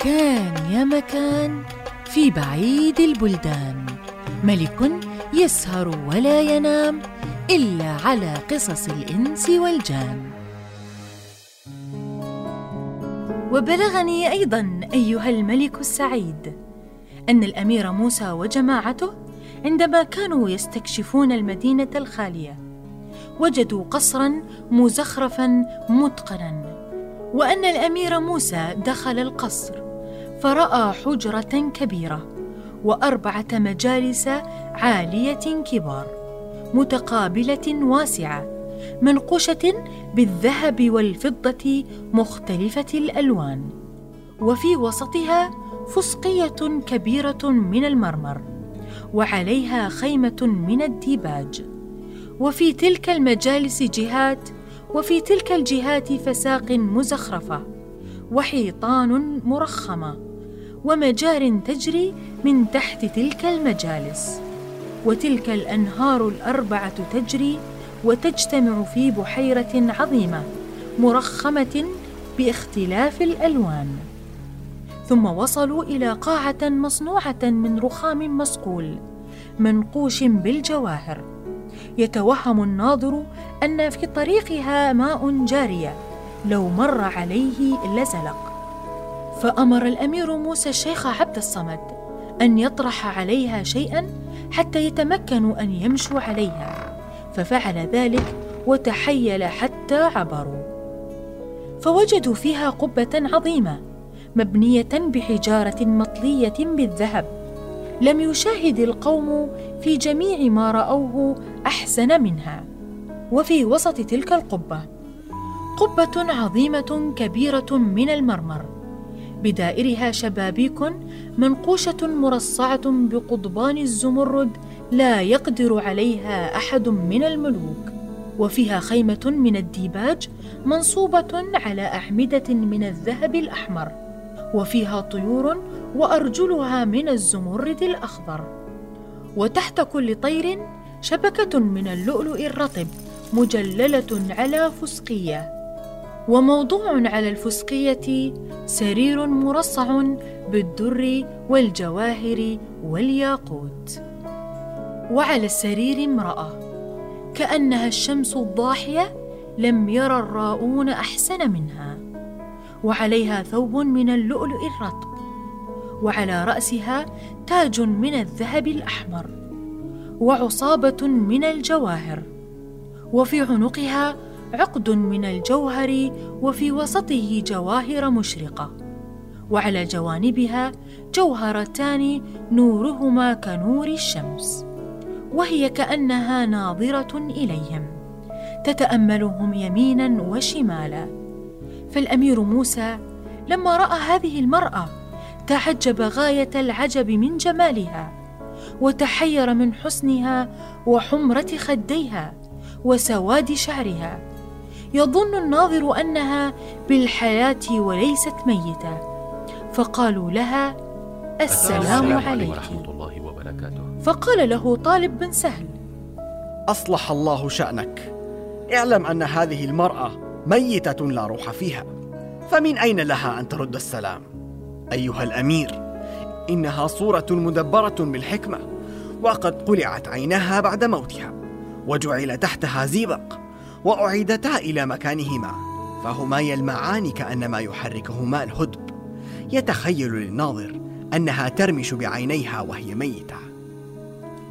كان يا مكان في بعيد البلدان. ملك يسهر ولا ينام إلا على قصص الإنس والجان. وبلغني أيضا أيها الملك السعيد أن الأمير موسى وجماعته عندما كانوا يستكشفون المدينة الخالية وجدوا قصرا مزخرفا متقنا وأن الأمير موسى دخل القصر. فرأى حجرة كبيرة وأربعة مجالس عالية كبار متقابلة واسعة منقوشة بالذهب والفضة مختلفة الألوان وفي وسطها فسقية كبيرة من المرمر وعليها خيمة من الديباج وفي تلك المجالس جهات وفي تلك الجهات فساق مزخرفة وحيطان مرخمة. ومجار تجري من تحت تلك المجالس. وتلك الأنهار الأربعة تجري وتجتمع في بحيرة عظيمة مرخمة باختلاف الألوان. ثم وصلوا إلى قاعة مصنوعة من رخام مصقول منقوش بالجواهر. يتوهم الناظر أن في طريقها ماء جارية لو مر عليه لزلق. فأمر الأمير موسى الشيخ عبد الصمد أن يطرح عليها شيئا حتى يتمكنوا أن يمشوا عليها ففعل ذلك وتحيل حتى عبروا. فوجدوا فيها قبة عظيمة مبنية بحجارة مطلية بالذهب. لم يشاهد القوم في جميع ما رأوه أحسن منها. وفي وسط تلك القبة قبة عظيمة كبيرة من المرمر. بدائرها شبابيك منقوشة مرصعة بقضبان الزمرد لا يقدر عليها أحد من الملوك وفيها خيمة من الديباج منصوبة على أعمدة من الذهب الأحمر وفيها طيور وأرجلها من الزمرد الأخضر. وتحت كل طير شبكة من اللؤلؤ الرطب مجللة على فسقية. وموضوع على الفسقية سرير مرصع بالدر والجواهر والياقوت. وعلى السرير امرأة كأنها الشمس الضاحية لم يرى الراؤون أحسن منها. وعليها ثوب من اللؤلؤ الرطب وعلى رأسها تاج من الذهب الأحمر وعصابة من الجواهر. وفي عنقها عقد من الجوهر وفي وسطه جواهر مشرقة وعلى جوانبها جوهرتان نورهما كنور الشمس وهي كأنها ناظرة إليهم تتأملهم يمينا وشمالا. فالأمير موسى لما رأى هذه المرأة تعجب غاية العجب من جمالها وتحير من حسنها وحمرة خديها وسواد شعرها. يظن الناظر أنها بالحياة وليست ميتة. فقالوا لها السلام عليك. ورحمة الله وبركاته. فقال له طالب بن سهل أصلح الله شأنك. اعلم أن هذه المرأة ميتة لا روح فيها. فمن أين لها أن ترد السلام؟ أيها الأمير إنها صورة مدبرة بالحكمة وقد قلعت عيناها بعد موتها وجعل تحتها زيبق. وأعيدتا إلى مكانهما فهما يلمعان كأنما يحركهما الهدب. يتخيل للناظر أنها ترمش بعينيها وهي ميتة.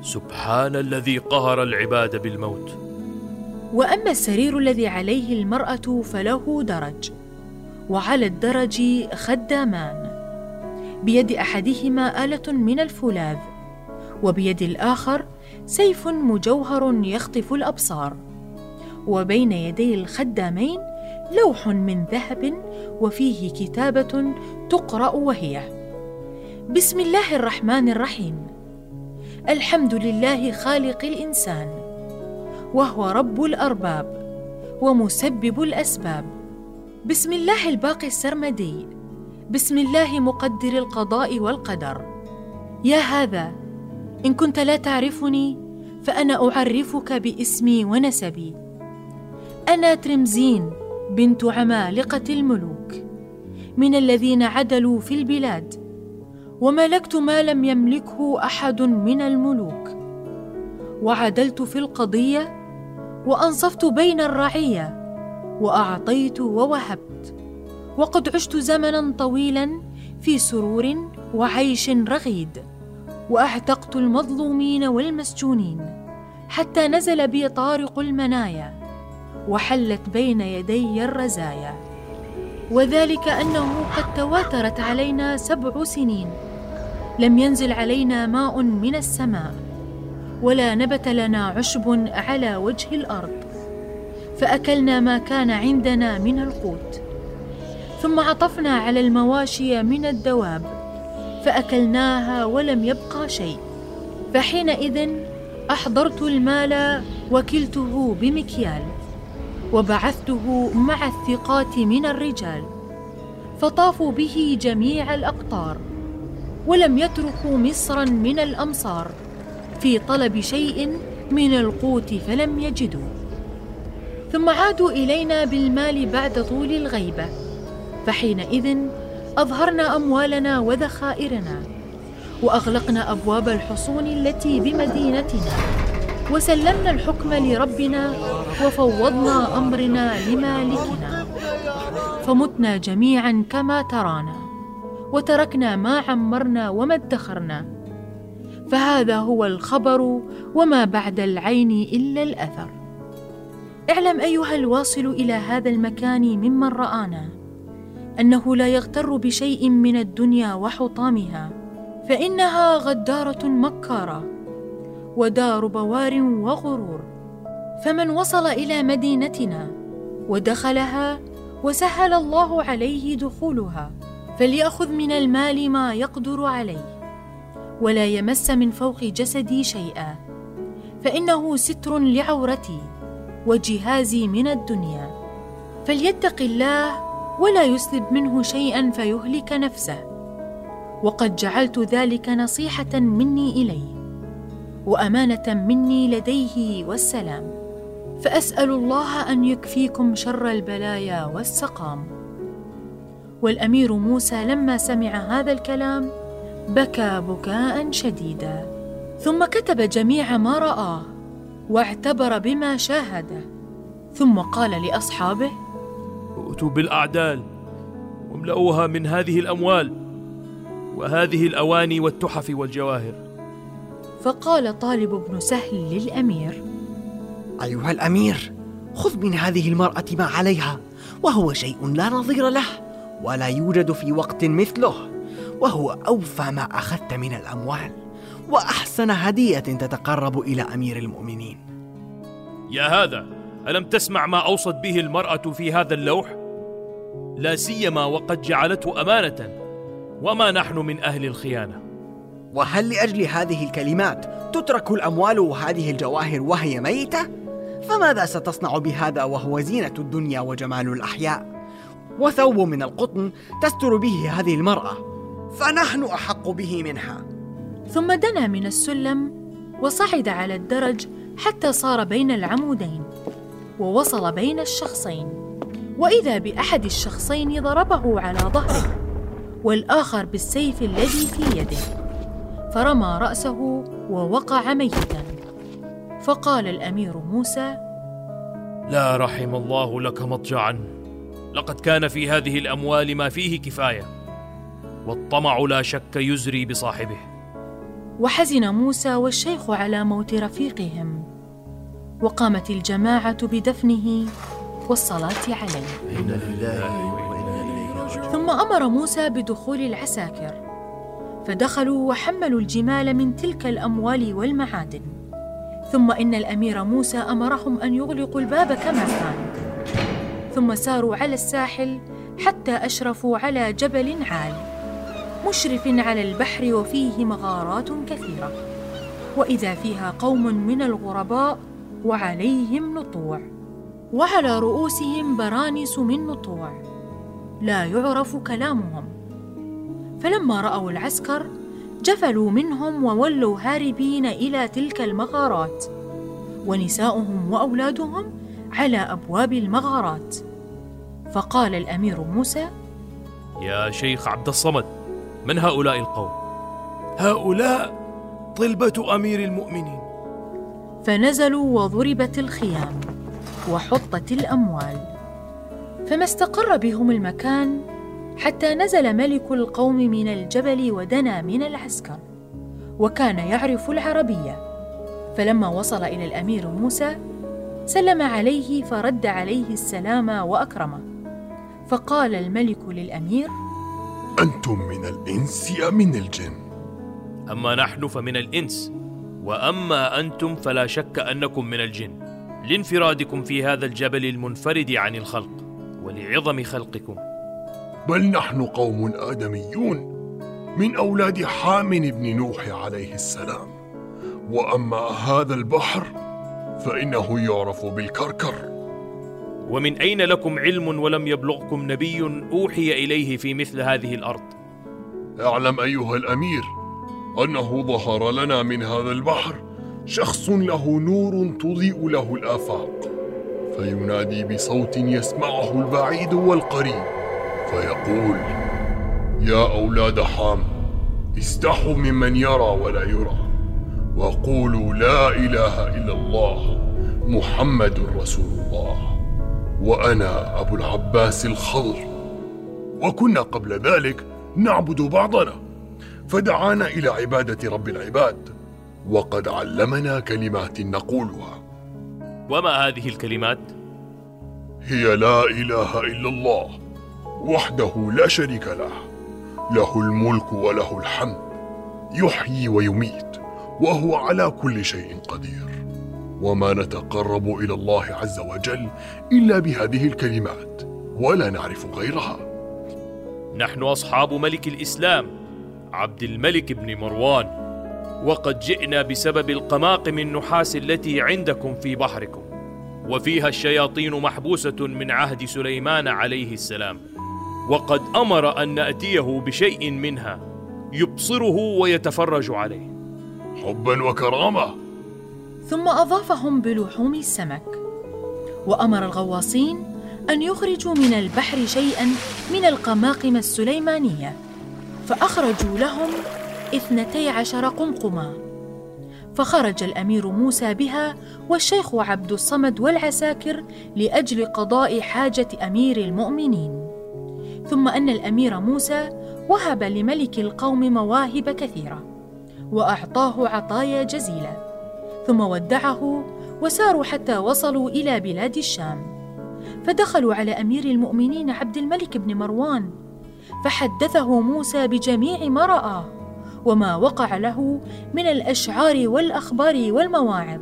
سبحان الذي قهر العباد بالموت. وأما السرير الذي عليه المرأة فله درج. وعلى الدرج خدامان. بيد أحدهما آلة من الفولاذ وبيد الآخر سيف مجوهر يخطف الأبصار. وبين يدي الخدامين لوح من ذهب وفيه كتابة تقرأ وهي. بسم الله الرحمن الرحيم. الحمد لله خالق الإنسان وهو رب الأرباب ومسبب الأسباب. بسم الله الباقي السرمدي. بسم الله مقدر القضاء والقدر. يا هذا إن كنت لا تعرفني فأنا أعرفك باسمي ونسبي. أنا ترمزين بنت عمالقة الملوك. من الذين عدلوا في البلاد وملكت ما لم يملكه أحد من الملوك. وعدلت في القضية وأنصفت بين الرعية وأعطيت ووهبت. وقد عشت زمنا طويلا في سرور وعيش رغيد. وأعتقت المظلومين والمسجونين حتى نزل بي طارق المنايا. وحلت بين يدي الرزايا. وذلك أنه قد تواترت علينا سبع سنين. لم ينزل علينا ماء من السماء. ولا نبت لنا عشب على وجه الأرض. فأكلنا ما كان عندنا من القوت. ثم عطفنا على المواشي من الدواب. فأكلناها ولم يبقى شيء. فحينئذ أحضرت المال وكلته بمكيال. وبعثته مع الثقات من الرجال فطافوا به جميع الأقطار ولم يتركوا مصرا من الأمصار في طلب شيء من القوت فلم يجدوا. ثم عادوا إلينا بالمال بعد طول الغيبة فحينئذ أظهرنا أموالنا وذخائرنا وأغلقنا أبواب الحصون التي بمدينتنا. وسلمنا الحكم لربنا وفوضنا أمرنا لمالكنا. فمتنا جميعا كما ترانا وتركنا ما عمرنا وما ادخرنا. فهذا هو الخبر وما بعد العين إلا الأثر. اعلم أيها الواصل إلى هذا المكان ممن رآنا أنه لا يغتر بشيء من الدنيا وحطامها فإنها غدارة مكاره ودار بوار وغرور. فمن وصل إلى مدينتنا ودخلها وسهل الله عليه دخولها فليأخذ من المال ما يقدر عليه ولا يمس من فوق جسدي شيئا. فإنه ستر لعورتي وجهازي من الدنيا. فليتق الله ولا يسلب منه شيئا فيهلك نفسه. وقد جعلت ذلك نصيحة مني إليه. وأمانة مني لديه والسلام. فأسأل الله أن يكفيكم شر البلايا والسقام. والأمير موسى لما سمع هذا الكلام بكى بكاء شديدا. ثم كتب جميع ما راه واعتبر بما شاهده ثم قال لأصحابه ائتوا بالأعدال واملؤوها من هذه الأموال وهذه الأواني والتحف والجواهر. فقال طالب بن سهل للأمير أيها الأمير خذ من هذه المرأة ما عليها وهو شيء لا نظير له ولا يوجد في وقت مثله وهو أوفى ما أخذت من الأموال وأحسن هدية تتقرب إلى أمير المؤمنين. يا هذا ألم تسمع ما أوصت به المرأة في هذا اللوح؟ لا سيما وقد جعلته أمانة وما نحن من أهل الخيانة. وهل لأجل هذه الكلمات تترك الأموال وهذه الجواهر وهي ميتة؟ فماذا ستصنع بهذا وهو زينة الدنيا وجمال الأحياء؟ وثوب من القطن تستر به هذه المرأة فنحن أحق به منها. ثم دنا من السلم وصعد على الدرج حتى صار بين العمودين ووصل بين الشخصين. وإذا بأحد الشخصين ضربه على ظهره والآخر بالسيف الذي في يده. فرمى رأسه ووقع ميتا. فقال الأمير موسى لا رحم الله لك مضجعا. لقد كان في هذه الأموال ما فيه كفاية. والطمع لا شك يزري بصاحبه. وحزن موسى والشيخ على موت رفيقهم. وقامت الجماعة بدفنه والصلاة عليه. لله إليه ثم أمر موسى بدخول العساكر. فدخلوا وحملوا الجمال من تلك الأموال والمعادن. ثم إن الأمير موسى أمرهم أن يغلقوا الباب كما كان. ثم ساروا على الساحل حتى أشرفوا على جبل عال مشرف على البحر وفيه مغارات كثيرة. وإذا فيها قوم من الغرباء وعليهم نطوع. وعلى رؤوسهم برانس من نطوع. لا يعرف كلامهم. فلما رأوا العسكر جفلوا منهم وولوا هاربين إلى تلك المغارات. ونساؤهم وأولادهم على أبواب المغارات. فقال الأمير موسى يا شيخ عبد الصمد من هؤلاء القوم؟ هؤلاء طلبة أمير المؤمنين. فنزلوا وضربت الخيام وحطت الأموال. فما استقر بهم المكان حتى نزل ملك القوم من الجبل ودنا من العسكر وكان يعرف العربية. فلما وصل إلى الأمير موسى سلم عليه فرد عليه السلام وأكرمه. فقال الملك للأمير أنتم من الإنس أم من الجن؟ أما نحن فمن الإنس وأما أنتم فلا شك أنكم من الجن. لانفرادكم في هذا الجبل المنفرد عن الخلق ولعظم خلقكم. بل نحن قوم آدميون من أولاد حامن بن نوح عليه السلام. وأما هذا البحر فإنه يعرف بالكركر. ومن أين لكم علم ولم يبلغكم نبي أوحي إليه في مثل هذه الأرض؟ أعلم أيها الأمير أنه ظهر لنا من هذا البحر شخص له نور تضيء له الآفاق فينادي بصوت يسمعه البعيد والقريب. فيقول يا أولاد حام استحوا ممن يرى ولا يرى وقولوا لا إله إلا الله محمد رسول الله وأنا أبو العباس الخضر. وكنا قبل ذلك نعبد بعضنا فدعانا إلى عبادة رب العباد وقد علمنا كلمات نقولها. وما هذه الكلمات؟ هي لا إله إلا الله. وحده لا شريك له. له الملك وله الحمد. يحيي ويميت وهو على كل شيء قدير. وما نتقرب إلى الله عز وجل إلا بهذه الكلمات ولا نعرف غيرها. نحن أصحاب ملك الإسلام عبد الملك بن مروان. وقد جئنا بسبب القماقم النحاس التي عندكم في بحركم. وفيها الشياطين محبوسة من عهد سليمان عليه السلام. وقد أمر أن نأتيه بشيء منها يبصره ويتفرج عليه. حبا وكرامة. ثم أضافهم بلحوم السمك. وأمر الغواصين أن يخرجوا من البحر شيئا من القماقم السليمانية فأخرجوا لهم اثنتي عشر قمقما. فخرج الأمير موسى بها والشيخ عبد الصمد والعساكر لأجل قضاء حاجة أمير المؤمنين. ثم أن الأمير موسى وهب لملك القوم مواهب كثيرة وأعطاه عطايا جزيلة ثم ودعه وساروا حتى وصلوا إلى بلاد الشام. فدخلوا على أمير المؤمنين عبد الملك بن مروان فحدثه موسى بجميع ما راه وما وقع له من الأشعار والأخبار والمواعظ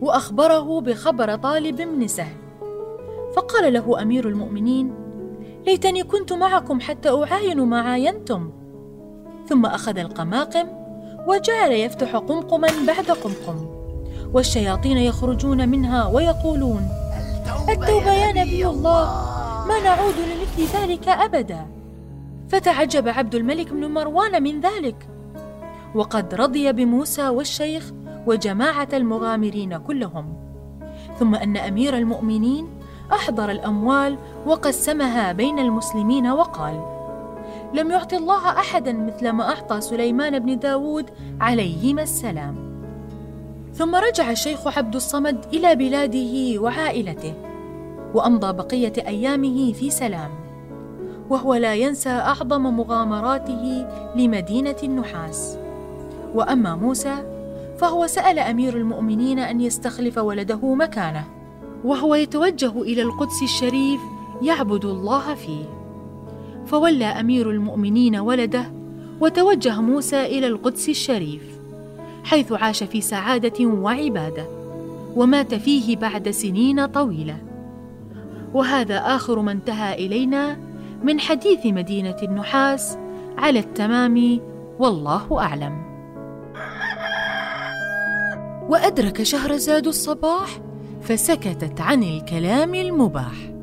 وأخبره بخبر طالب بن سهل. فقال له أمير المؤمنين ليتني كنت معكم حتى أعاين ما عاينتم. ثم أخذ القماقم وجعل يفتح قمقما بعد قمقم والشياطين يخرجون منها ويقولون التوبة يا نبي الله. ما نعود لمثل ذلك أبدا. فتعجب عبد الملك بن مروان من ذلك. وقد رضي بموسى والشيخ وجماعة المغامرين كلهم. ثم أن أمير المؤمنين أحضر الأموال وقسمها بين المسلمين وقال لم يعط الله أحدا مثل ما أعطى سليمان بن داود عليهما السلام. ثم رجع الشيخ عبد الصمد إلى بلاده وعائلته وأمضى بقية أيامه في سلام وهو لا ينسى أعظم مغامراته لمدينة النحاس. وأما موسى فهو سأل أمير المؤمنين أن يستخلف ولده مكانه. وهو يتوجه إلى القدس الشريف يعبد الله فيه. فولى أمير المؤمنين ولده وتوجه موسى إلى القدس الشريف حيث عاش في سعادة وعبادة ومات فيه بعد سنين طويلة. وهذا آخر ما انتهى إلينا من حديث مدينة النحاس على التمام والله أعلم. وأدرك شهرزاد الصباح فسكتت عن الكلام المباح.